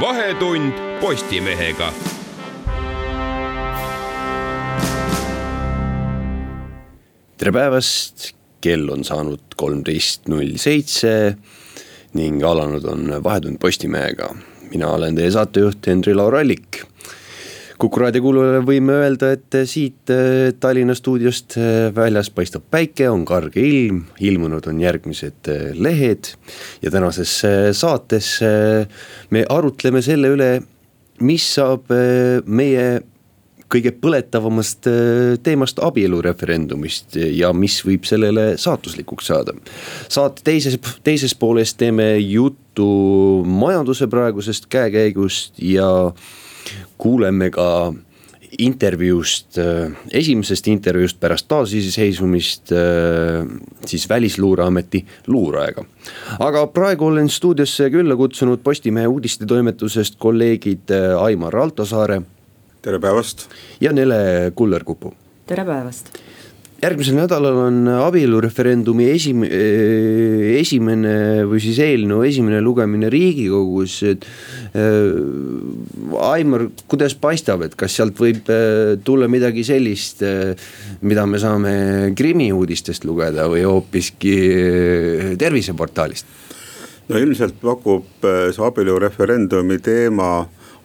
vahetund Postimehega. tere päevast, kell on saanud kolmteist null seitse ning alanud on Vahetund Postimehega. mina olen teie saatejuht Henri-Laur Allik Kuku raadio kuulajale võime öelda, et siit äh, Tallinna stuudiost äh, väljas paistab päike, on karge ilm, ilmunud on järgmised äh, lehed. ja tänases saates me arutleme selle üle, mis saab meie kõige põletavamast teemast abielureferendumist ja mis võib sellele saatuslikuks saada. saate teises, teises pooles teeme juttu majanduse praegusest käekäigust ja kuuleme ka intervjuust, äh, esimesest intervjuust pärast taasiseseisvumist äh, siis Välisluureameti luurajaga. aga praegu olen stuudiosse külla kutsunud Postimehe uudistetoimetusest kolleegid äh, Aimar Altosaare. tere päevast. ja Nele Kullerkupu. tere päevast järgmisel nädalal on abielureferendumi esim-, eh, esimene või siis eelnõu esimene lugemine riigikogus, et äh,. Aimar, kuidas paistab, et kas sealt võib äh, tulla midagi sellist mida me saame Krimmi uudistest lugeda või hoopiski terviseportaalist? no ilmselt pakub see abielureferendumi teema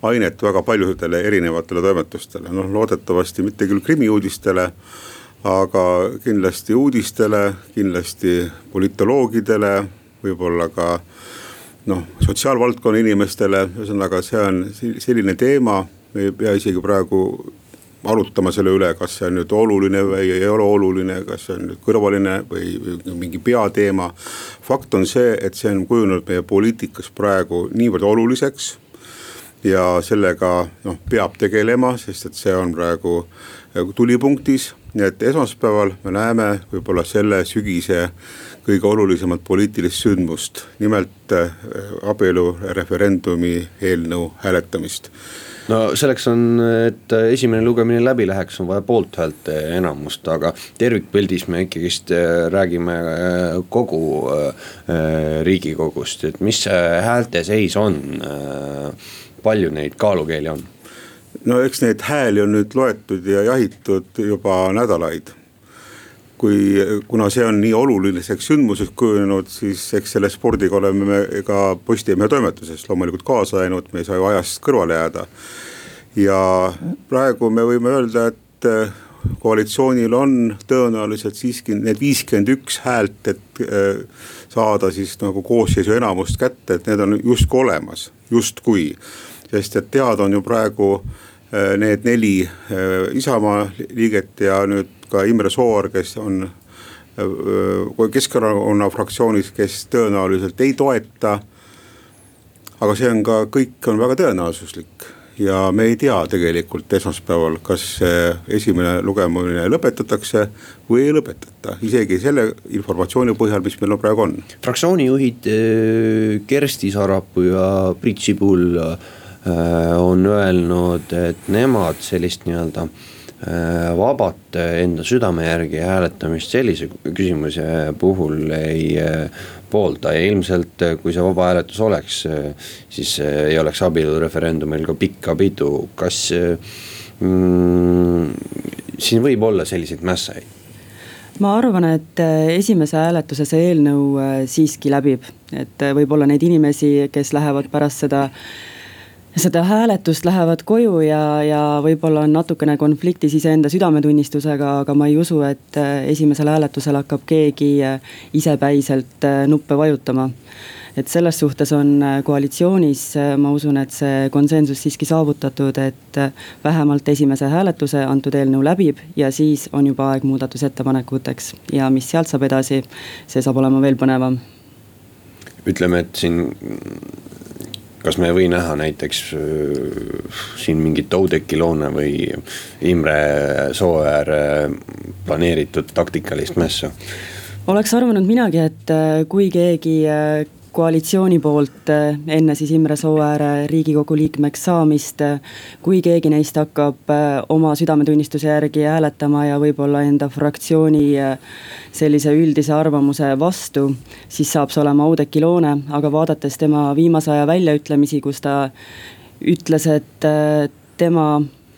ainet väga paljudele erinevatele toimetustele, noh loodetavasti mitte küll Krimmi uudistele aga kindlasti uudistele, kindlasti politoloogidele, võib-olla ka noh, sotsiaalvaldkonna inimestele, ühesõnaga, see on selline teema, me ei pea isegi praegu arutama selle üle, kas see on nüüd oluline või ei ole oluline, kas see on nüüd kõrvaline või, või mingi peateema. fakt on see, et see on kujunenud meie poliitikas praegu niivõrd oluliseks ja sellega noh, peab tegelema, sest et see on praegu tulipunktis nii et esmaspäeval me näeme võib-olla selle sügise kõige olulisemat poliitilist sündmust, nimelt äh, abielureferendumi eelnõu hääletamist no selleks on, et esimene lugemine läbi läheks, on vaja poolthäälte enamust, aga tervikpildis me ikkagist äh, räägime äh, kogu riigikogust, et mis see häälte seis on? palju neid kaalukeeli on? No eks neid hääli on nüüd loetud ja jahitud juba nädalaid. kui, kuna see on nii oluliseks sündmuseks kujunenud, siis eks selle spordiga oleme me ka Postimehe toimetuses loomulikult kaasa läinud, me ei saa ju ajast kõrvale jääda. ja praegu me võime öelda, et eh, koalitsioonil on tõenäoliselt siiski need viiskümmend üks häält, et eh, saada siis nagu koosseisu enamust kätte, et need on justkui olemas, justkui sest et teada on ju praegu need neli äh, Isamaa liiget ja nüüd ka Imre Sooäär, kes on äh, Keskerakonna fraktsioonis, kes tõenäoliselt ei toeta. aga see on ka, kõik on väga tõenäosuslik ja me ei tea tegelikult esmaspäeval, kas esimene lugemine lõpetatakse või ei lõpetata, isegi selle informatsiooni põhjal, mis meil on praegu on. fraktsioonijuhid Kersti Sarapuu ja Priit Sibul Äh, on öelnud, et nemad sellist nii-öelda äh, vabat enda südame järgi hääletamist sellise küsimuse puhul ei äh, poolda. Ja ilmselt kui see vaba hääletus oleks, siis ei oleks abielureferendumil ka pikka pidu, kas mm, siin võib olla selliseid mässaid? ma arvan, et esimese hääletuse see eelnõu siiski läbib, et võib-olla neid inimesi, kes lähevad pärast seda seda hääletust lähevad koju ja, ja võib-olla on natukene konfliktis iseenda südametunnistusega, aga ma ei usu, et äh, esimesel hääletusel hakkab keegi äh, isepäiselt äh, nuppe vajutama. et selles suhtes on koalitsioonis, ma usun, et see konsensus siiski saavutatud, et vähemalt esimese hääletuse antud eelnõu läbib ja siis on juba aeg muudatusettepanekuteks ja mis sealt saab edasi, see saab olema veel põnevam ütleme, et siin kas me ei või näha näiteks siin mingit Oudekki Loone või Imre Sooääre planeeritud taktikalist mässu? oleks arvanud minagi, et kui keegi koalitsiooni poolt eh, enne siis Imre Sooääre riigikogu liikmeks saamist. Eh, kui keegi neist hakkab eh, oma südametunnistuse järgi hääletama ja võib-olla enda fraktsiooni sellise üldise arvamuse vastu, siis saab see olema Oudekki Loone, aga vaadates tema viimase aja väljaütlemisi, kus ta ütles, et tema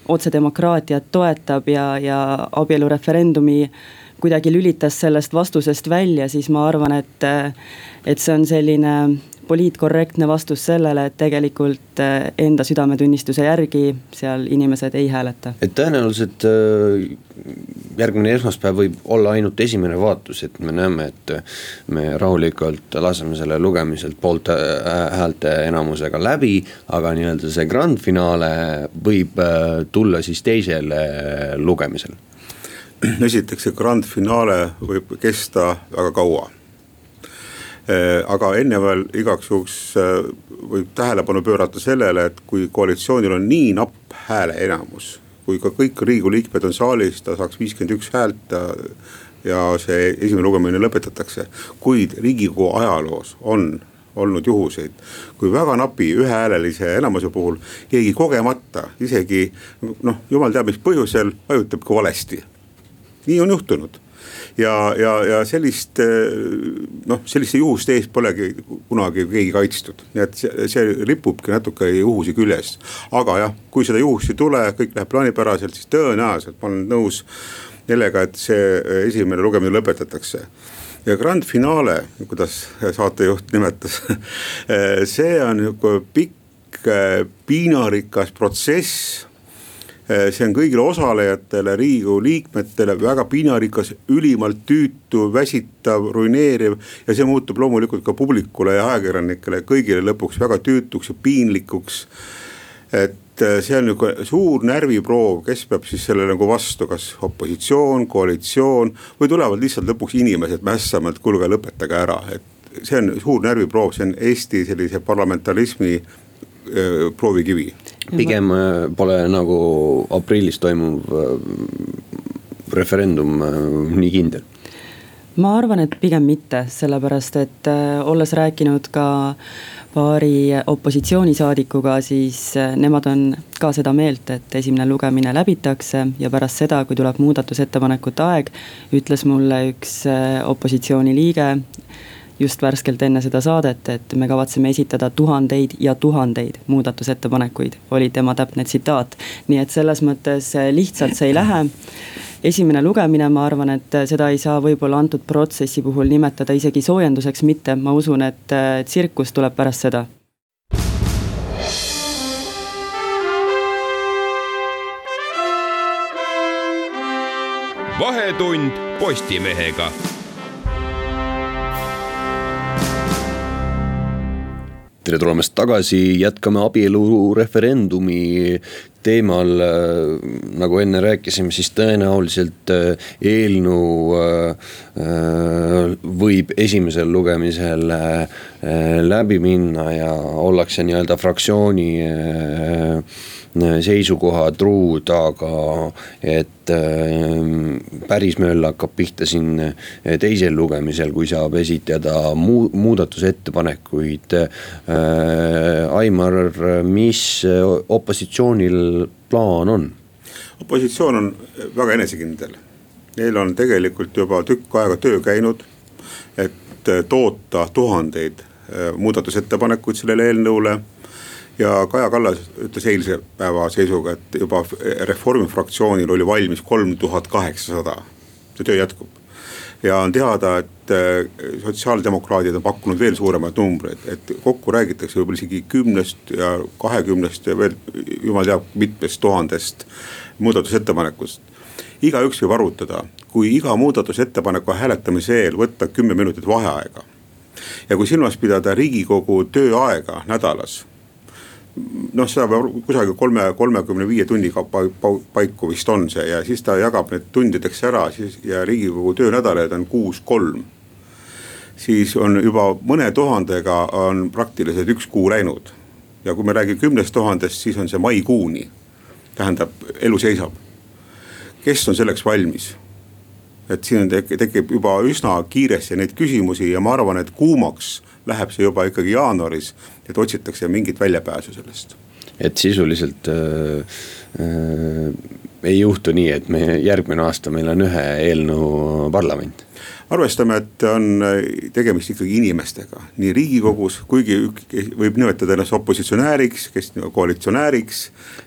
otsedemokraatiat toetab ja, ja abielureferendumi kuidagi lülitas sellest vastusest välja, siis ma arvan, et, et see on selline poliitkorrektne vastus sellele, et tegelikult eh, enda südametunnistuse järgi seal inimesed ei hääleta. et tõenäoliselt eh, järgmine esmaspäev võib olla ainult esimene vaatus, et me näeme, et me rahulikult laseme selle lugemiselt poolt häälte enamusega läbi. aga nii-öelda see grand finaale võib tulla siis teisel lugemisel esiteks see grand finaale võib kesta väga kaua. Äh, aga enne veel igaks juhuks äh, võib tähelepanu pöörata sellele, et kui koalitsioonil on nii napp hääle enamus. kui ka kõik riigikogu liikmed on saalis, ta saaks viiskümmend üks häält ja see esimene lugemine lõpetatakse. kuid riigikogu ajaloos on olnud juhuseid, kui väga napi ühehäälelise enamuse puhul keegi kogemata isegi noh, jumal teab, mis põhjusel vajutabki valesti nii on juhtunud. Ja, ja, ja sellist noh, selliste juhuste eest polegi kunagi keegi kaitstud, nii et see, see ripubki natuke juhusi küljes. aga jah, kui seda juhust ei tule, kõik läheb plaanipäraselt, siis tõenäoliselt ma olen nõus sellega, et see esimene lugemine lõpetatakse. Ja grand finaale, kuidas saatejuht nimetas see on nihuke pikk piinarikas protsess Eh, see on kõigile osalejatele, riigikogu liikmetele väga piinarikas, ülimalt tüütu, väsitav, ruineeriv. ja see muutub loomulikult ka publikule ja ajakirjanikele kõigile lõpuks väga tüütuks ja piinlikuks. et eh, see on nihuke suur närviproov, kes peab siis sellele nagu vastu, kas opositsioon, koalitsioon või tulevad lihtsalt lõpuks inimesed mässama, et kuulge, lõpetage ära, et see on suur närviproov, see on Eesti sellise parlamentarismi eh, proovikivi pigem äh, pole nagu aprillis toimuv äh, referendum äh, nii kindel. Ma arvan, et pigem mitte, sellepärast et olles rääkinud ka paari opositsioonisaadikuga, siis nemad on ka seda meelt, et esimene lugemine läbitakse ja pärast seda, kui tuleb muudatusettepanekute aeg, ütles mulle üks opositsiooni liige just värskelt enne seda saadet, et me kavatseme esitada tuhandeid ja tuhandeid muudatusettepanekuid, oli tema täpne tsitaat. nii et selles mõttes eh, lihtsalt see ei lähe. esimene lugemine, ma arvan, et seda ei saa võib-olla antud protsessi puhul nimetada isegi soojenduseks mitte, ma usun, et eh, tsirkus tuleb pärast seda vahetund Postimehega tere tulemast tagasi, jätkame abielureferendumi teemal, nagu enne rääkisime, siis tõenäoliselt äh, eelnõu äh, võib esimesel lugemisel äh, läbi minna ja ollakse nii-öelda fraktsiooni seisukoha truud, aga et ähm, päris möll hakkab pihta siin äh, teisel lugemisel, kui saab esitada muu-, muudatusettepanekuid. Äh, Aimar, mis opositsioonil plaan on? opositsioon on väga enesekindel, neil on tegelikult juba tükk aega töö käinud, et toota tuhandeid äh, muudatusettepanekuid sellele eelnõule ja Kaja Kallas ütles eilse päeva seisuga, et juba Reformi fraktsioonil oli valmis kolm tuhat kaheksasada, see töö jätkub. ja on teada, et äh, sotsiaaldemokraadid on pakkunud veel suuremaid numbreid, et kokku räägitakse võib-olla isegi kümnest ja kahekümnest ja veel jumal teab mitmest tuhandest muudatusettepanekust igaüks võib arvutada, kui iga muudatusettepaneku hääletamise eel võtta kümme minutit vaheaega. ja kui silmas pidada riigikogu tööaega nädalas noh, seda kusagil kolme, kolmekümne viie tunniga paiku vist on see ja siis ta jagab need tundideks ära siis ja riigikogu töönädalaid on kuus-kolm. siis on juba mõne tuhandega on praktiliselt üks kuu läinud. ja kui me räägime kümnest tuhandest, siis on see maikuuni, tähendab elu seisab. kes on selleks valmis? et siin tek-, tekib juba üsna kiiresti neid küsimusi ja ma arvan, et kuumaks läheb see juba ikkagi jaanuaris, et otsitakse mingit väljapääsu sellest. et sisuliselt äh, äh, ei juhtu nii, et me järgmine aasta meil on ühe eelnõu parlament arvestame, et on äh, tegemist ikkagi inimestega, nii riigikogus, kuigi võib nimetada ennast opositsionääriks, kes koalitsionääriks.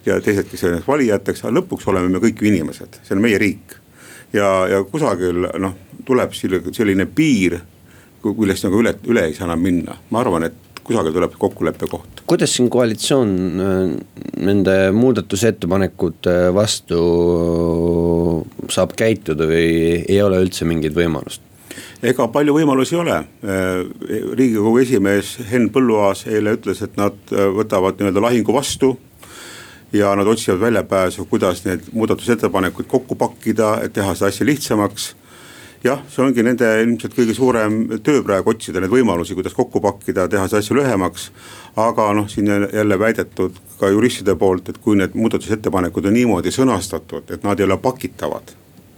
ja teised, kes ennast valijateks, aga lõpuks oleme me kõik ju inimesed, see on meie riik. ja, ja kusagil noh, tuleb selline piir, millest nagu üle, üle ei saa enam minna, ma arvan, et kusagil tuleb kokkuleppe koht. kuidas siin koalitsioon äh, nende muudatusettepanekute vastu saab käituda või ei ole üldse mingit võimalust? ega palju võimalusi ei ole. Äh, riigikogu esimees Henn Põlluaas eile ütles, et nad äh, võtavad nii-öelda lahingu vastu ja nad otsivad väljapääsu, kuidas need muudatusettepanekuid kokku pakkida, et teha seda asja lihtsamaks jah, see ongi nende ilmselt kõige suurem töö praegu otsida neid võimalusi, kuidas kokku pakkida, teha see asju lühemaks. aga noh, siin jälle väidetud ka juristide poolt, et kui need muudatusettepanekud on niimoodi sõnastatud, et nad ei ole pakitavad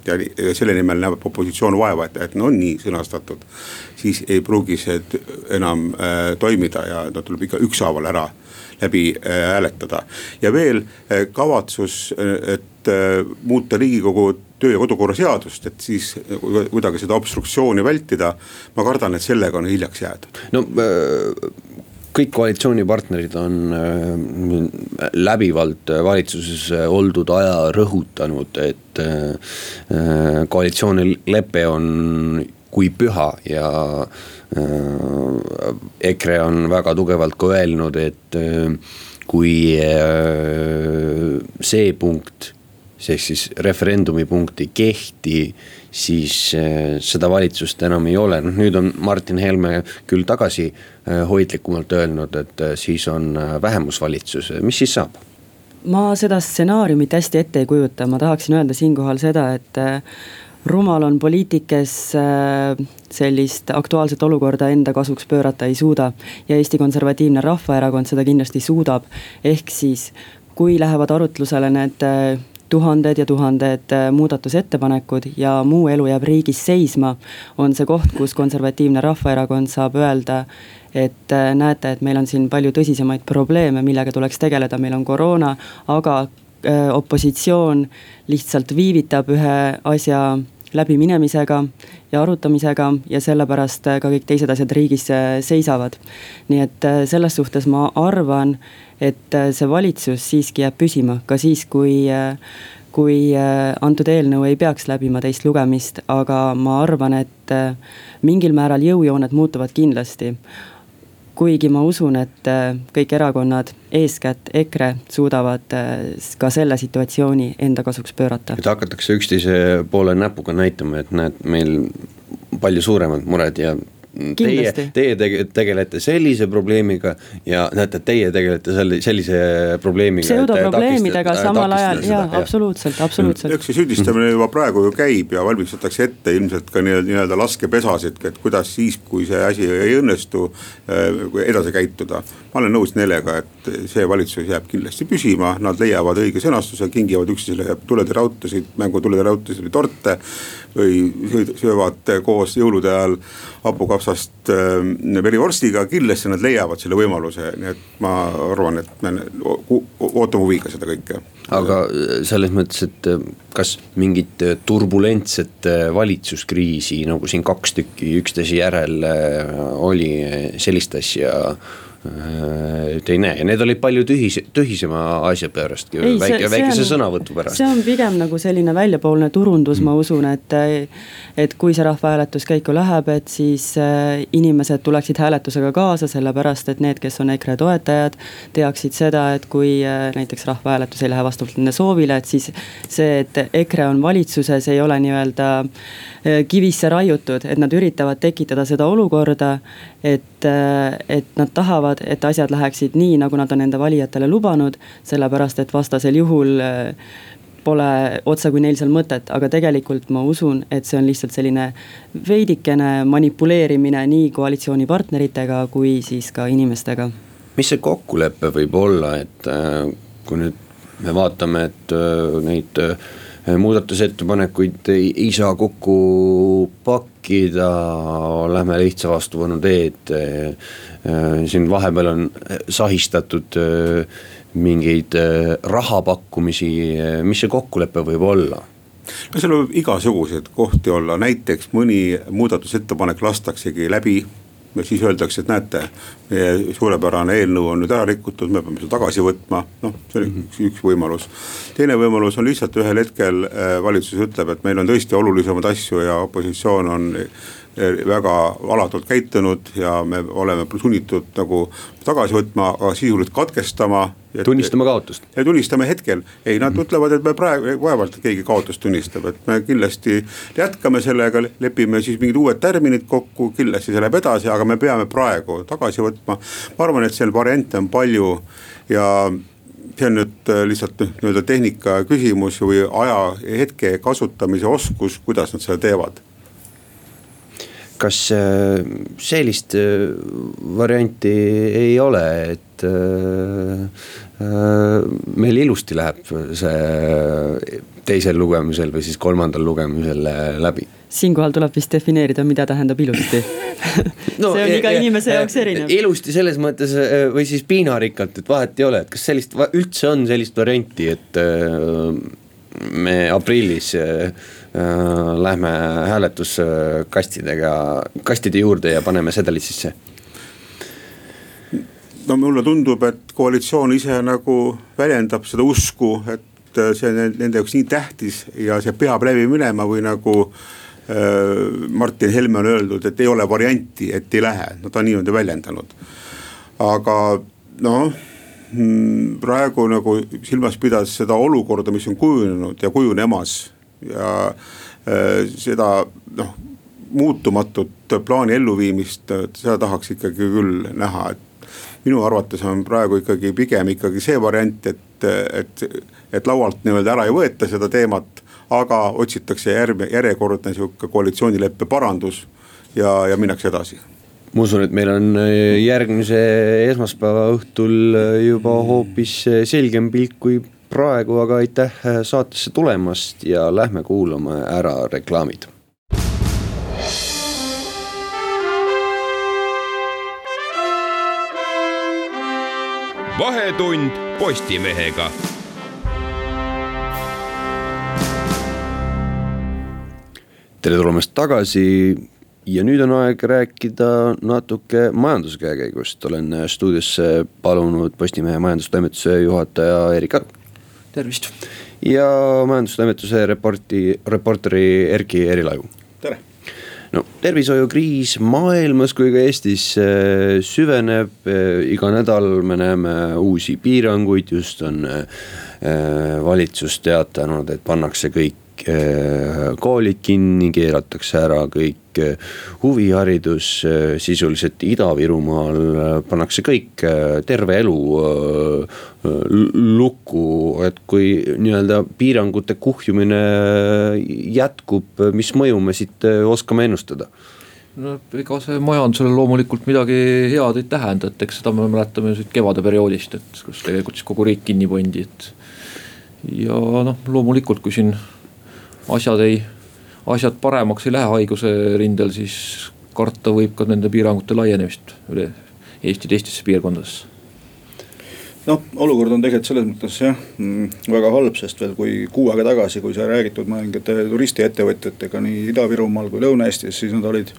ja selle nimel näeb opositsioon vaeva, et, et no on nii sõnastatud. siis ei pruugi see enam äh, toimida ja no tuleb ikka ükshaaval ära läbi äh, hääletada. ja veel äh, kavatsus, äh, et äh, muuta riigikogu töö ja kodukorra seadust, et siis kuidagi seda obstruktsiooni vältida. ma kardan, et sellega on hiljaks jäädud. no äh, kõik koalitsioonipartnerid on äh, läbivalt valitsuses oldud aja rõhutanud, et äh, koalitsioonilepe on kui püha ja EKRE on väga tugevalt ka öelnud, et kui see punkt see ehk siis referendumi punkt ei kehti, siis äh, seda valitsust enam ei ole, noh nüüd on Martin Helme küll tagasihoidlikumalt äh, öelnud, et äh, siis on vähemusvalitsus, mis siis saab? ma seda stsenaariumit hästi ette ei kujuta, ma tahaksin öelda siinkohal seda, et rumal on poliitik, kes sellist aktuaalset olukorda enda kasuks pöörata ei suuda. ja Eesti Konservatiivne Rahvaerakond seda kindlasti suudab, ehk siis kui lähevad arutlusele need tuhanded ja tuhanded äh, muudatusettepanekud ja muu elu jääb riigis seisma, on see koht, kus konservatiivne rahvaerakond saab öelda, et äh, näete, et meil on siin palju tõsisemaid probleeme, millega tuleks tegeleda, meil on koroona, aga äh, opositsioon lihtsalt viivitab ühe asja läbiminemisega ja arutamisega ja sellepärast ka kõik teised asjad riigis seisavad. nii et selles suhtes ma arvan, et äh, see valitsus siiski jääb püsima ka siis, kui äh, kui äh, antud eelnõu ei peaks läbima teist lugemist, aga ma arvan, et mingil määral jõujooned muutuvad kindlasti. Kuigi ma usun, et kõik erakonnad, eeskätt EKRE, suudavad ka selle situatsiooni enda kasuks pöörata. et hakatakse üksteise poole näpuga näitama, et näed, meil palju suuremad mured ja teie, teie tegelete sellise probleemiga ja näete, teie tegelete selle, sellise probleemiga. pseudoprobleemidega samal ajal, jaa, absoluutselt, absoluutselt. eks see süüdistamine juba praegu ju käib ja valmistatakse ette ilmselt ka nii-öelda, laskepesasid, et kuidas siis, kui see asi ei õnnestu, äh, edasi käituda. Ma olen nõus Nellega, et see valitsus jääb kindlasti püsima, nad leiavad õige sõnastuse, kingivad üksteisele mängutulede rautasid või torte või söövad koos jõulude ajal hapukapsast äh, verivorstiga, kindlasti nad leiavad selle võimaluse, nii et ma arvan, et me ootame huviga seda kõike. aga selles mõttes, et äh, kas mingit turbulentset äh, valitsuskriisi nagu siin kaks tükki üksteise järel oli, sellist asja Äh, te ei näe ja need olid palju tühise, tühisema asja pärast, väike, väikese on, sõnavõtu pärast. see on pigem nagu selline väljapoolne turundus mm., ma usun, et. et kui see rahvahääletus käiku läheb, et siis äh, inimesed tuleksid hääletusega kaasa, sellepärast et need, kes on EKRE toetajad. teaksid seda, et kui äh, näiteks rahvahääletus ei lähe vastavalt nende soovile, et siis see, et EKRE on valitsuses, ei ole nii-öelda kivisse raiutud, et nad üritavad tekitada seda olukorda, et, et nad tahavad et asjad läheksid nii, nagu nad on enda valijatele lubanud, sellepärast et vastasel juhul äh, pole otse kui neil seal mõtet, aga tegelikult ma usun, et see on lihtsalt selline veidikene manipuleerimine nii koalitsioonipartneritega kui siis ka inimestega. mis see kokkulepe võib olla, et äh, kui nüüd me vaatame, et äh, neid äh, muudatusettepanekuid ei, ei saa kokku pakkida, lähme lihtsa vastuvõnu teed. siin vahepeal on sahistatud mingeid raha pakkumisi, mis see kokkulepe võib olla? no seal võib igasuguseid kohti olla, näiteks mõni muudatusettepanek lastaksegi läbi siis öeldakse, et näete, meie suurepärane eelnõu on nüüd ära rikutud, me peame selle tagasi võtma, noh, see on mm -hmm. üks, üks võimalus. teine võimalus on lihtsalt ühel hetkel äh, valitsus ütleb, et meil on tõesti olulisemaid asju ja opositsioon on väga alatult käitunud ja me oleme sunnitud nagu tagasi võtma, aga sisuliselt katkestama. tunnistama kaotust. ja tunnistame hetkel, ei nad mm -hmm. ütlevad, et me praegu vaevalt keegi kaotust tunnistab, et me kindlasti jätkame sellega, lepime siis mingid uued tärminid kokku, kindlasti see läheb edasi, aga me peame praegu tagasi võtma. ma arvan, et seal variante on palju ja see on nüüd äh, lihtsalt nii-öelda tehnika küsimus või aja hetke kasutamise oskus, kuidas nad seda teevad kas äh, sellist äh, varianti ei ole, et äh, meil ilusti läheb see teisel lugemisel või siis kolmandal lugemisel läbi? siinkohal tuleb vist defineerida, mida tähendab ilusti no, see on iga inimese jaoks erinev. ilusti selles mõttes või siis piinarikkalt, et vahet ei ole, et kas sellist, üldse on sellist varianti, et me aprillis Äh, lähme hääletuskastidega, kastide juurde ja paneme sedelid sisse? no mulle tundub, et koalitsioon ise nagu väljendab seda usku, et see on nende jaoks nii tähtis ja see peab läbi minema või nagu äh, Martin Helme on öeldud, et ei ole varianti, et ei lähe, no ta on niimoodi väljendanud. aga noh, mm, praegu nagu silmas pidades seda olukorda, mis on kujunenud ja kujunemas ja äh, seda noh, muutumatut plaani elluviimist, seda tahaks ikkagi küll näha, et minu arvates on praegu ikkagi pigem ikkagi see variant, et, et, et laualt nii-öelda ära ei võeta seda teemat, aga otsitakse järg, järjekordne sihuke koalitsioonileppe parandus ja, ja minnakse edasi. Ma usun, et meil on järgmise esmaspäeva õhtul juba hoopis selgem pilt kui praegu aga aitäh saatesse tulemast ja lähme kuulama ära reklaamid. vahetund Postimehega tere tulemast tagasi ja nüüd on aeg rääkida natuke majanduskäekäigust, olen stuudiosse palunud Postimehe majandustoimetuse juhataja Erik Aru tervist. ja majandustoimetuse reporti, reporteri Erki Erilaju. tere no tervishoiukriis maailmas kui ka Eestis äh, süveneb, äh, iga nädal me näeme uusi piiranguid, just on äh, valitsus teatanud, et pannakse kõik koolid kinni, keelatakse ära kõik huviharidus, sisuliselt Ida-Virumaal pannakse kõik, terve elu lukku, et kui nii-öelda piirangute kuhjumine jätkub, mis mõju me siit oskame ennustada? no ega see majandusele loomulikult midagi head ei tähenda, et eks seda me mäletame siit kevade perioodist, et kus tegelikult siis kogu riik kinni pandi, et. ja noh, loomulikult, kui siin asjad ei, asjad paremaks ei lähe haiguse rindel, siis karta võib ka nende piirangute laienemist üle Eesti teistesse piirkondadesse noh, olukord on tegelikult selles mõttes jah mm, väga halb, sest veel kui kuu aega tagasi, kui sai räägitud mõningate turistiettevõtjatega nii Ida-Virumaal kui Lõuna-Eestis, siis nad olid.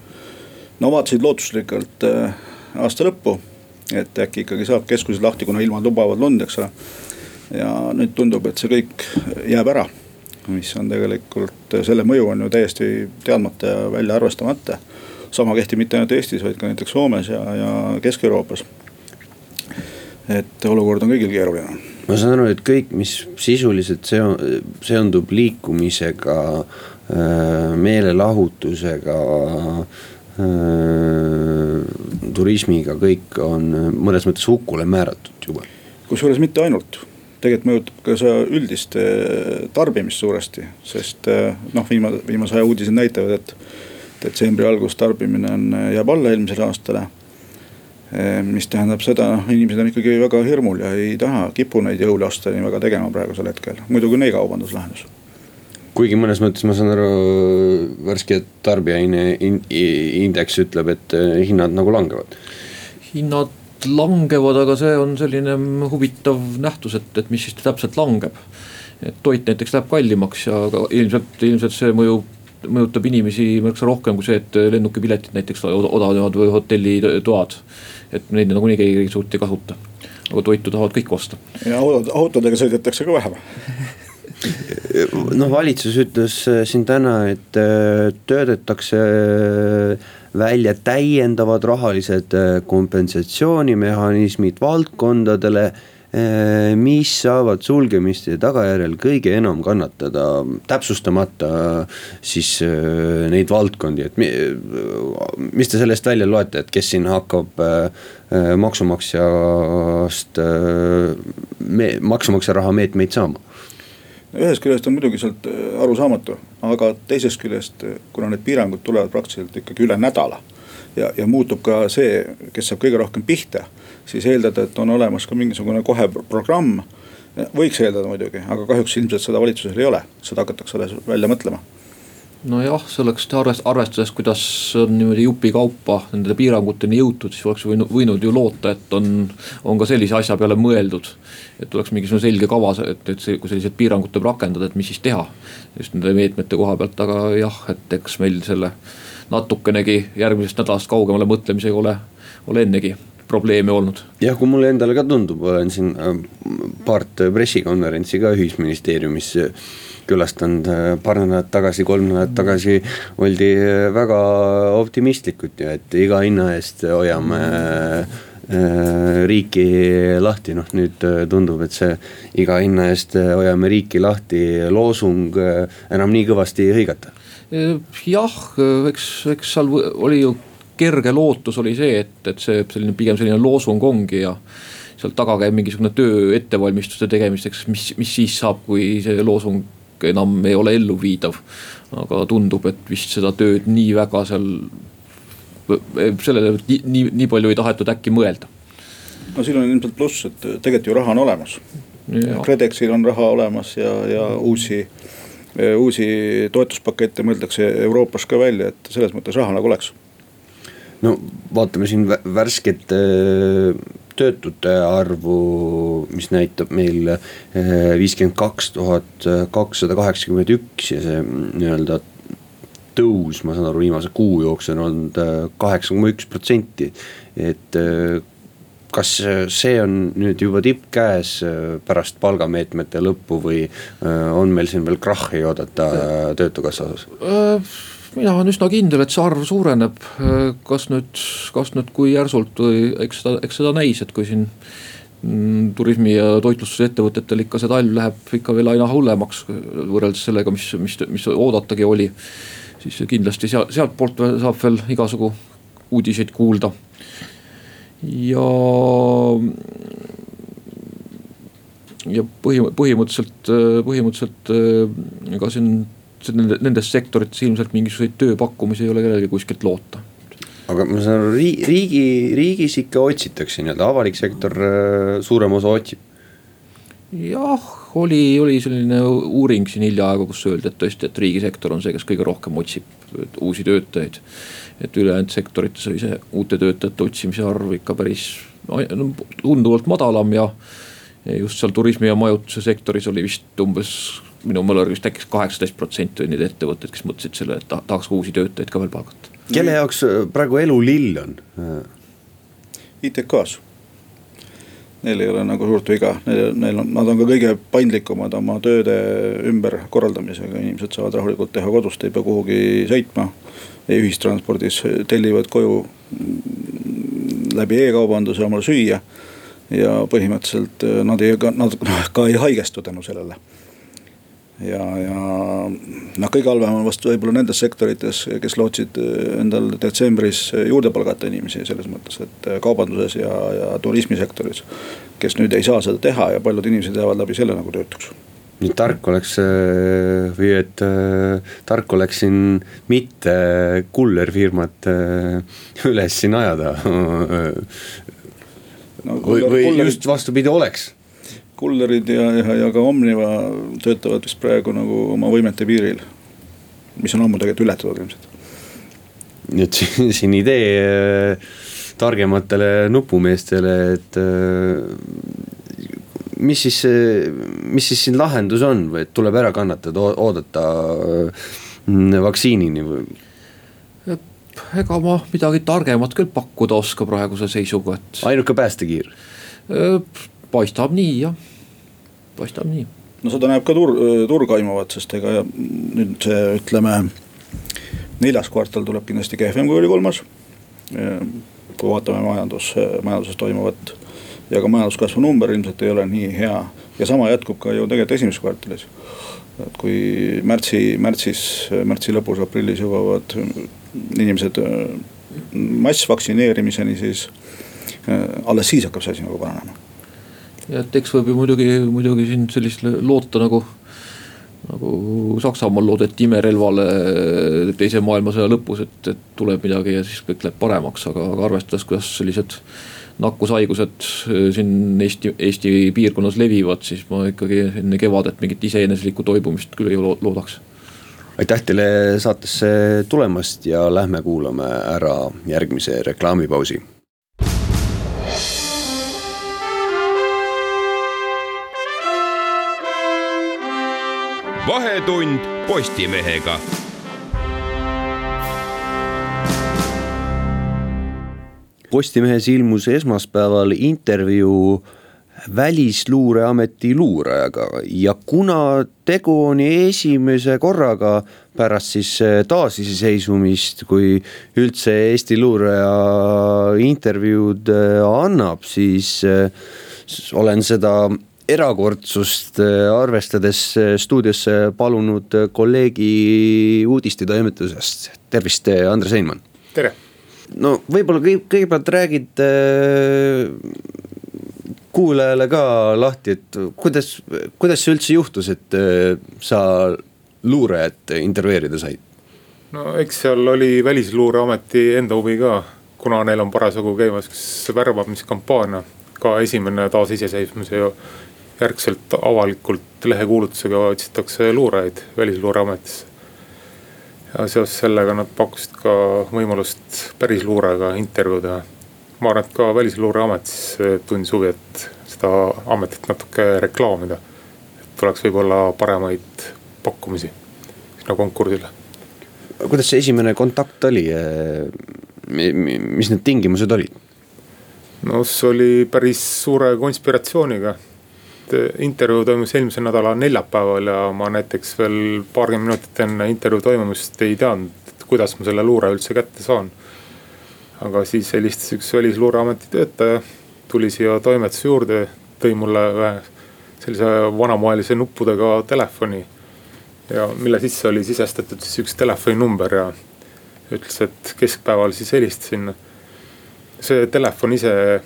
no vaatasid lootusrikkalt äh, aasta lõppu, et äkki ikkagi saab keskused lahti, kuna ilmad lubavad lund, eks ole. ja nüüd tundub, et see kõik jääb ära, mis on tegelikult, selle mõju on ju täiesti teadmata ja välja arvestamata. sama kehtib mitte ainult Eestis, vaid ka näiteks Soomes ja, ja Kesk-Euroopas et olukord on kõigil keeruline. ma saan aru, et kõik, mis sisuliselt seo-, seondub liikumisega, äh, meelelahutusega äh, turismiga, kõik on mõnes mõttes hukule määratud juba. kusjuures mitte ainult, tegelikult mõjutab ka see üldist tarbimist suuresti, sest noh, viimase, viimase aja uudised näitavad, et detsembri algus tarbimine on, jääb alla eelmisele aastale mis tähendab seda, noh inimesed on ikkagi väga hirmul ja ei taha, kipu neid jõule osta nii väga tegema praegusel hetkel, muidugi on e-kaubandus lahendus kuigi mõnes mõttes ma saan aru, värske tarbijaindeks ütleb, et hinnad nagu langevad. hinnad langevad, aga see on selline huvitav nähtus, et, et mis siis täpselt langeb. et toit näiteks läheb kallimaks ja ilmselt, ilmselt see mõjub mõjutab inimesi märksa rohkem kui see, et lennukipiletid näiteks odavnevad või hotellitoad. et neid nagunii keegi suurt ei kasuta, aga toitu tahavad kõik osta. ja autodega sõidetakse ka vähem noh, valitsus ütles äh, siin täna, et äh, töödetakse äh, välja täiendavad rahalised kompensatsioonimehhanismid valdkondadele mis saavad sulgemiste tagajärjel kõige enam kannatada, täpsustamata siis neid valdkondi, et mis te sellest välja loete, et kes siin hakkab maksumaksjast, maksumaksja raha meetmeid saama? Ühest küljest on muidugi sealt äh, arusaamatu, aga teisest küljest, äh, kuna need piirangud tulevad praktiliselt ikkagi üle nädala. ja, ja muutub ka see, kes saab kõige rohkem pihta, siis eeldada, et on olemas ka mingisugune kohe programm. võiks eeldada muidugi, aga kahjuks ilmselt seda valitsusel ei ole, seda hakatakse alles välja mõtlema nojah, selleks arvestades, kuidas on niimoodi jupikaupa nende piiranguteni jõutud, siis oleks võinud, võinud ju loota, et on, on ka sellise asja peale mõeldud. et oleks mingisugune selge kava, et, et see, kui sellised piirangud tuleb rakendada, et mis siis teha. just nende meetmete koha pealt, aga jah, et eks meil selle natukenegi järgmisest nädalast kaugemale mõtlemisega ole, ole ennegi probleeme olnud. jah, kui mulle endale ka tundub, olen siin äh, paart pressikonverentsi ka ühisministeeriumis külastanud äh, paar nädalat tagasi, kolm nädalat tagasi oldi äh, väga optimistlikud ju, et iga hinna eest hoiame äh, riiki lahti, noh nüüd tundub, et see iga hinna eest hoiame riiki lahti loosung enam nii kõvasti ei hõigata. jah, eks, eks seal oli ju kerge lootus oli see, et, et see selline pigem selline loosung ongi ja seal taga käib mingisugune töö ettevalmistuste tegemiseks, mis, mis siis saab, kui see loosung enam ei ole elluviidav. aga tundub, et vist seda tööd nii väga seal, sellele nii, nii, nii palju ei tahetud äkki mõelda. no siin on ilmselt pluss, et tegelikult ju raha on olemas. KredExil on raha olemas ja, ja uusi, uusi toetuspakette mõeldakse Euroopas ka välja, et selles mõttes raha nagu oleks no vaatame siin värsket töötute arvu, mis näitab meil eh, viiskümmend kaks tuhat kakssada kaheksakümmend üks ja see nii-öelda tõus, ma saan aru, viimase kuu jooksul on olnud eh, kaheksa koma üks protsenti, et eh, kas see on nüüd juba tipp käes pärast palgameetmete lõppu või on meil siin veel krahhi oodata töötukassa osas? Mina olen üsna kindel, et see arv suureneb. kas nüüd, kas nüüd kui järsult või eks seda, eks seda näis, et kui siin mm, turismi ja toitlustusettevõtetel ikka see talv läheb ikka veel aina hullemaks võrreldes sellega, mis, mis, mis oodatagi oli. siis kindlasti seal, sealtpoolt saab veel igasugu uudiseid kuulda. ja, ja põhi, põhimõtteliselt, põhimõtteliselt ega siin nendes sektorites ilmselt mingisuguseid tööpakkumisi ei ole kellelgi kuskilt loota aga ma saan aru, riigi, riigis ikka otsitakse nii-öelda, avalik sektor äh, suurem osa otsib. jah, oli, oli selline uuring siin hiljaaegu, kus öeldi, et tõesti, et riigisektor on see, kes kõige rohkem otsib uusi töötajaid. et ülejäänud sektorites oli see uute töötajate otsimise arv ikka päris no, tunduvalt madalam ja. ja just seal turismi ja majutuse sektoris oli vist umbes minu mälu järgi äkki kaheksateist protsenti oli neid ettevõtteid, kes mõtlesid selle, et tahaks uusi töötajaid ka veel palgata. kelle jaoks äh, praegu elu lill on? ITK-s. Neil ei ole nagu suurt viga, neil, on, nad on ka kõige paindlikumad oma tööde ümberkorraldamisega, inimesed saavad rahulikult teha kodust, ei pea kuhugi sõitma. ühistranspordis tellivad koju läbi e-kaubanduse omale süüa ja põhimõtteliselt äh, nad ei, nad ka ei haigestu tänu sellele ja, ja noh, kõige halvem on vast võib-olla nendes sektorites, kes lootsid endal detsembris juurde palgata inimesi selles mõttes, et kaubanduses ja, ja turismisektoris. kes nüüd ei saa seda teha ja paljud inimesed jäävad läbi selle nagu töötuks nüüd tark oleks äh, või et äh, tark oleks siin mitte kullerfirmat äh, üles siin ajada no,. või, või just vastupidi oleks. Kullerid ja, ja, ja ka Omniva töötavad vist praegu nagu oma võimete piiril, mis on ammu tegelikult ületatud ilmselt. nii et siin, idee targematele nupumeestele, et mis siis, mis siis siin lahendus on või et tuleb ära kannatada, oodata mm, vaktsiinini või? ega ma midagi targemat küll pakkuda oska praeguse seisuga, et. ainuke päästekiir? paistab nii jah, paistab nii. no seda näeb ka tur-, turg aimavat, sest ega nüüd see ütleme, neljas kvartal tuleb kindlasti kehvem kui oli kolmas. kui vaatame majandus, majanduses toimuvat ja ka majanduskasvu number ilmselt ei ole nii hea ja sama jätkub ka ju tegelikult esimeses kvartalis. et kui märtsi, märtsis, märtsi lõpus, aprillis jõuavad inimesed äh, massvaktsineerimiseni, siis äh, alles siis hakkab see asi nagu paranema. Ja et eks võib ju muidugi, muidugi siin sellist loota nagu nagu Saksamaal loodeti imerelvale teise maailmasõja lõpus, et, et tuleb midagi ja siis kõik läheb paremaks, aga, aga arvestades, kuidas sellised nakkushaigused äh, siin Eesti, Eesti piirkonnas levivad, siis ma ikkagi enne kevadet mingit iseeneslikku toibumist küll ei loodaks. aitäh teile saatesse tulemast ja lähme kuulame ära järgmise reklaamipausi. Vahetund Postimehega. Postimehes ilmus esmaspäeval intervjuu välisluureameti luurajaga ja kuna tegu on esimese korraga pärast siis taasiseseisvumist, kui üldse Eesti luuraja intervjuud äh, annab, siis äh, olen seda erakordsust äh, arvestades stuudiosse palunud kolleegi uudistetoimetusest, tervist, Andres Einmann. tere no võib-olla kõi-, kõigepealt räägid äh, kuulajale ka lahti, et kuidas, kuidas see üldse juhtus, et äh, sa luurajat intervjueerida said? no eks seal oli Välisluureameti enda huvi ka, kuna neil on parasjagu käimas värbamiskampaania, ka esimene taasiseseisvumise järgselt avalikult lehekuulutusega otsitakse luurajaid Välisluureametisse ja seoses sellega nad pakkusid ka võimalust päris luurega intervjuu teha. ma arvan, et ka Välisluureametis tundis huvi, et seda ametit natuke reklaamida. et tuleks võib-olla paremaid pakkumisi sinna konkursile. kuidas see esimene kontakt oli? mis need tingimused olid? no see oli päris suure konspiratsiooniga et intervjuu toimus eelmise nädala neljapäeval ja ma näiteks veel paarkümmend minutit enne intervjuu toimumist ei teadnud, kuidas ma selle luure üldse kätte saan. aga siis helistas üks Välisluureameti töötaja, tuli siia toimetuse juurde, tõi mulle ühe sellise vanamoelise nuppudega telefoni. ja mille sisse oli sisestatud siis üks telefoninumber ja ütles, et keskpäeval siis helistasin. see telefon ise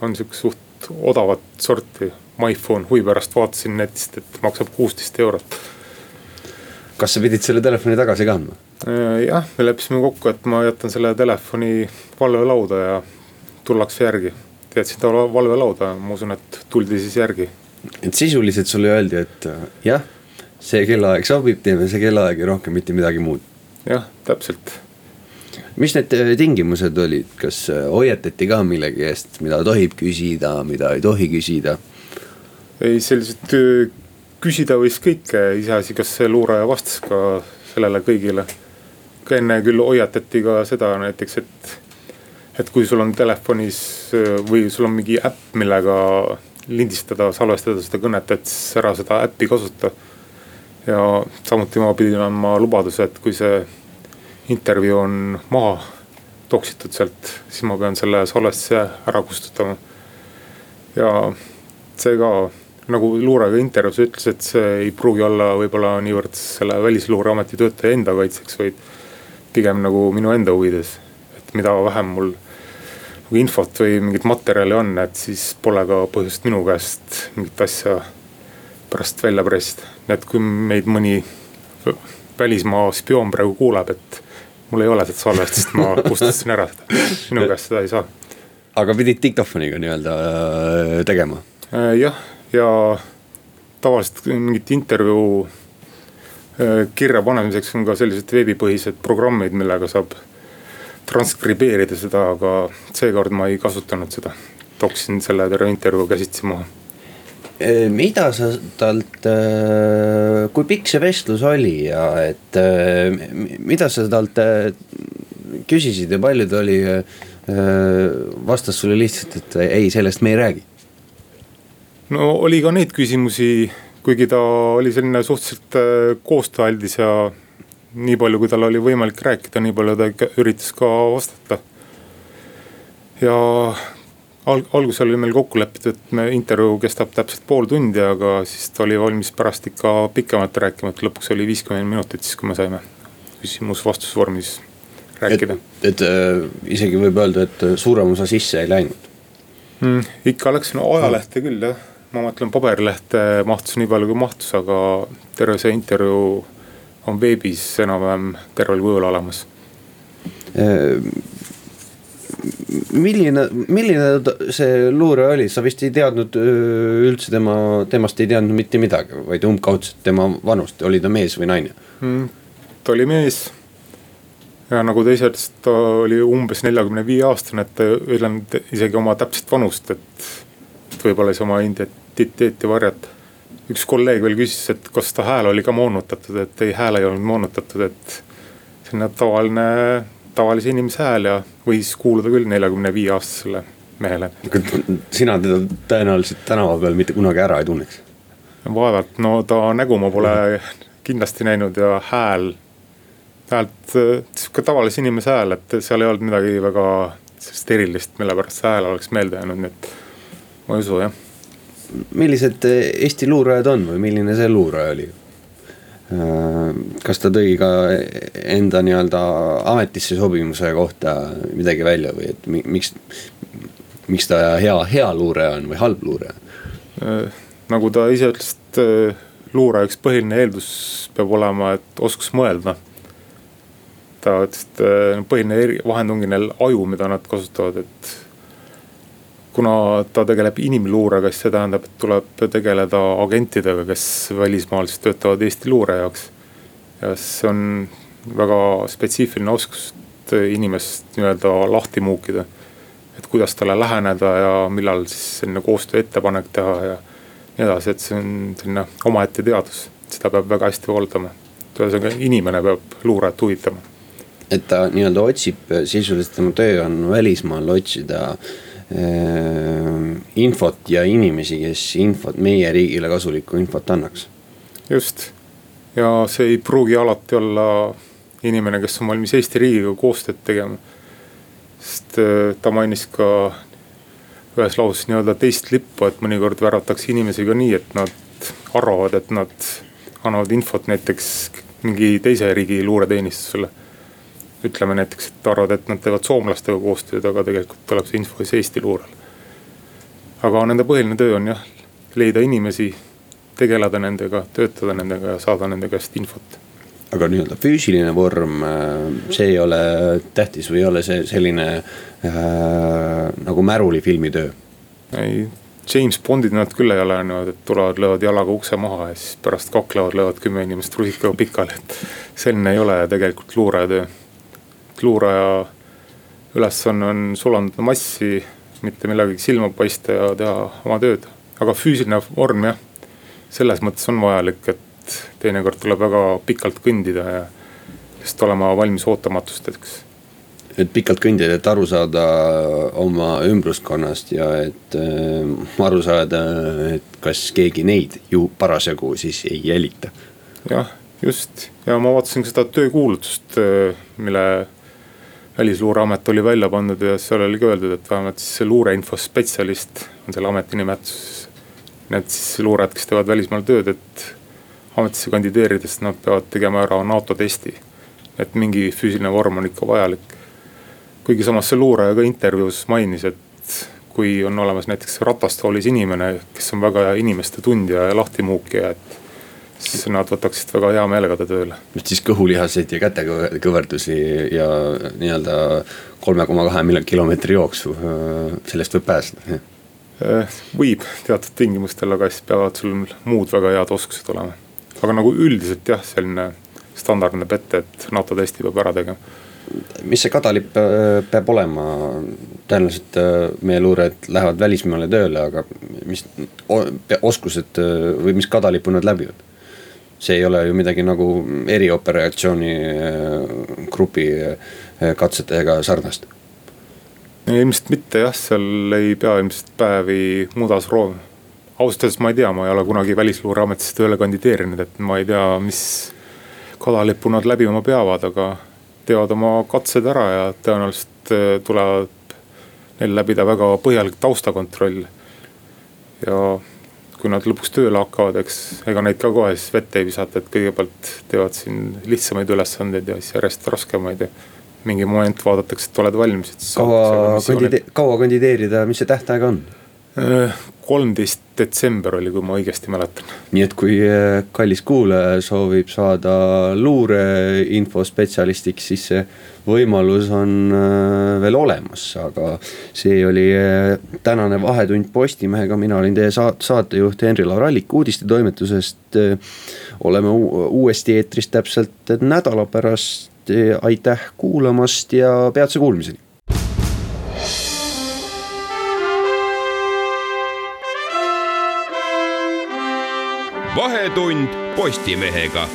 on sihuke suht odavat sorti MyPhone huvi pärast vaatasin netist, et maksab kuusteist eurot. kas sa pidid selle telefoni tagasi kandma? Äh, jah, me leppisime kokku, et ma jätan selle telefoni valvelauda ja tullakse järgi. jätsin ta valvelauda ma usun, et tuldi siis järgi. et sisuliselt sulle öeldi, et äh, jah, see kellaaeg sobib, teeme see kellaaeg ja rohkem mitte midagi muud. jah, täpselt mis need äh, tingimused olid, kas hoiatati ka millegi eest, mida tohib küsida, mida ei tohi küsida? Ei, selliseid küsida võis kõike, iseasi, kas luuraja vastas ka sellele kõigile. ka enne küll hoiatati ka seda näiteks, et, et kui sul on telefonis või sul on mingi äpp, millega lindistada, salvestada seda kõnet, et siis ära seda äppi kasuta. ja samuti ma pidin andma lubaduse, et kui see intervjuu on maha toksitud sealt, siis ma pean selle salvestuse ära kustutama. ja see ka nagu luurega intervjuus ütles, et see ei pruugi olla võib-olla niivõrd selle välisluureameti töötaja enda kaitseks, vaid pigem nagu minu enda huvides. et mida vähem mul nagu infot või mingit materjali on, et siis pole ka põhjust minu käest mingit asja pärast välja pressida. et kui meid mõni välismaa spioon praegu kuuleb, et mul ei ole seda salvestust, ma kustutasin ära seda, minu käest seda ei saa. aga pidid diktofoniga nii-öelda äh, tegema? Äh, jah, ja tavaliselt mingit intervjuu äh, kirja panemiseks on ka sellised veebipõhised programmid, millega saab transkribeerida seda, aga seekord ma ei kasutanud seda. toksin selle terve intervjuu käsitsi maha äh, mida sa talt, kui pikk see vestlus oli ja et mida sa talt küsisid ja palju ta oli, vastas sulle lihtsalt, et ei, sellest me ei räägi no oli ka neid küsimusi, kuigi ta oli selline suhteliselt äh, koostööaldis ja nii palju, kui tal oli võimalik rääkida, nii palju ta ikka üritas ka vastata. ja alg-, alguses oli meil kokku lepitud, et me intervjuu kestab täpselt pool tundi, aga siis ta oli valmis pärast ikka pikemalt rääkima, et lõpuks oli viiskümmend minutit, siis kui me saime küsimus-vastus vormis rääkida. et, et äh, isegi võib öelda, et suurem osa sisse ei läinud mm,? ikka läks no ajalehte küll jah ma mõtlen paberilehte mahtus nii palju kui mahtus, aga terve see intervjuu on veebis enam-vähem tervel kujul olemas. milline, milline see luure oli, sa vist ei teadnud üldse tema, temast ei teadnud mitte midagi, vaid umbkaudselt tema vanust, oli ta mees või naine mm,? ta oli mees ja nagu ta ise ütles, ta oli umbes neljakümne viie aastane, et öelnud isegi oma täpset vanust, et. võib-olla siis oma identiteeti varjata. üks kolleeg veel küsis, et kas ta hääl oli ka moonutatud, et ei, hääl ei olnud moonutatud, et. selline tavaline, tavalise inimese hääl ja võis kuuluda küll neljakümne viie aastasele mehele. sina teda tõenäoliselt tänava peal mitte kunagi ära ei tunneks? vaevalt, no ta nägu ma pole kindlasti näinud ja hääl, häält sihuke tavalise inimese hääl, et seal ei olnud midagi väga sellist erilist, mille pärast see hääl oleks meelde jäänud, nii et ma ei usu jah millised Eesti luurajad on või milline see luuraja oli? kas ta tõi ka enda nii-öelda ametisse sobimuse kohta midagi välja või et miks, miks ta hea, hea luuraja on või halb luuraja? nagu ta ise ütles, et luuraja üks põhiline eeldus peab olema, et oskus mõelda. ta ütles, et põhiline vahend ongi neil aju, mida nad kasutavad, et kuna ta tegeleb inimluurega, siis see tähendab, et tuleb tegeleda agentidega, kes välismaal siis töötavad Eesti luure jaoks. ja see on väga spetsiifiline oskus inimest nii-öelda lahti muukida. et kuidas talle läheneda ja millal siis selline koostöö ettepanek teha ja nii edasi, et see on selline omaette teadus, seda peab väga hästi valdama. ühesõnaga inimene peab luurajat huvitama. et ta nii-öelda otsib, sisuliselt tema töö on välismaal otsida Äh, infot ja inimesi, kes infot, meie riigile kasulikku infot annaks. just ja see ei pruugi alati olla inimene, kes on valmis Eesti riigiga koostööd tegema. sest äh, ta mainis ka ühes lauses nii-öelda teist lippu, et mõnikord värvatakse inimesi ka nii, et nad arvavad, et nad annavad infot näiteks mingi teise riigi luureteenistusele ütleme näiteks, et arvavad, et nad teevad soomlastega koostööd, aga tegelikult tuleb see info siis Eesti luurele. aga nende põhiline töö on jah, leida inimesi, tegeleda nendega, töötada nendega ja saada nende käest infot. aga nii-öelda füüsiline vorm, see ei ole tähtis või ei ole see selline äh, nagu märulifilmi töö? ei, James Bondid nad küll ei ole niimoodi, et tulevad, löövad jalaga ukse maha ja siis pärast kaklevad, löövad kümme inimest rusikaga pikali, et selline ei ole tegelikult luuraja töö luuraja ülesanne on sulandada massi, mitte millegagi silma paista ja teha oma tööd. aga füüsiline vorm jah, selles mõttes on vajalik, et teinekord tuleb väga pikalt kõndida ja lihtsalt olema valmis ootamatusteks et pikalt kõndida, et aru saada oma ümbruskonnast ja et äh, aru saada, et kas keegi neid ju parasjagu siis ei jälita. jah, just ja ma vaatasin seda töökuulutust, äh, mille välisluureamet oli välja pandud ja seal oli ka öeldud, et vähemalt siis see luureinfo spetsialist on selle ameti nimetus. need siis luurajad, kes teevad välismaal tööd, et ametisse kandideerides nad peavad tegema ära NATO testi. et mingi füüsiline vorm on ikka vajalik. kuigi samas see luuraja ka intervjuus mainis, et kui on olemas näiteks ratastoolis inimene, kes on väga hea inimeste tundja ja lahtimuukija, et siis nad võtaksid väga hea meelega ta tööle. just siis kõhulihaseid ja kätekõverdusi ja nii-öelda kolme koma kahe kilomeetri jooksu, sellest võib pääseda. Eh, võib teatud tingimustel, aga siis peavad sul muud väga head oskused olema. aga nagu üldiselt jah, selline standard näeb ette, et NATO testi peab ära tegema mis see kadalipp äh, peab olema, tõenäoliselt äh, meie luurajad lähevad välismaale tööle, aga mis oskused äh, või mis kadalipu nad läbivad? See ei ole ju midagi nagu erioperatsiooni grupi katsetega sarnast. ilmselt mitte jah, seal ei pea ilmselt päevi mudas room. ausalt öeldes ma ei tea, ma ei ole kunagi Välisluureametisse tööle kandideerinud, et ma ei tea, mis kadalippu nad läbima peavad, aga teevad oma katsed ära ja tõenäoliselt äh, tulevad neil läbida väga põhjalik taustakontroll. ja kui nad lõpuks tööle hakkavad, eks ega neid ka kohe siis vette ei visata, et kõigepealt teevad siin lihtsamaid ülesandeid ja siis järjest raskemaid ja mingi moment vaadatakse, et oled valmis. kaua kandide-, kaua kandideerida, mis see tähtaeg on? Kolmteist detsember oli, kui ma õigesti mäletan. nii et kui äh, kallis kuulaja soovib saada luureinfospetsialistiks, siis see võimalus on äh, veel olemas, aga see oli äh, tänane Vahetund Postimehega, mina olin teie saate, saatejuht Henri-Laur Allik uudistetoimetusest. oleme uuesti eetris täpselt nädala pärast, aitäh kuulamast ja peatse kuulmiseni. Vahetund Postimehega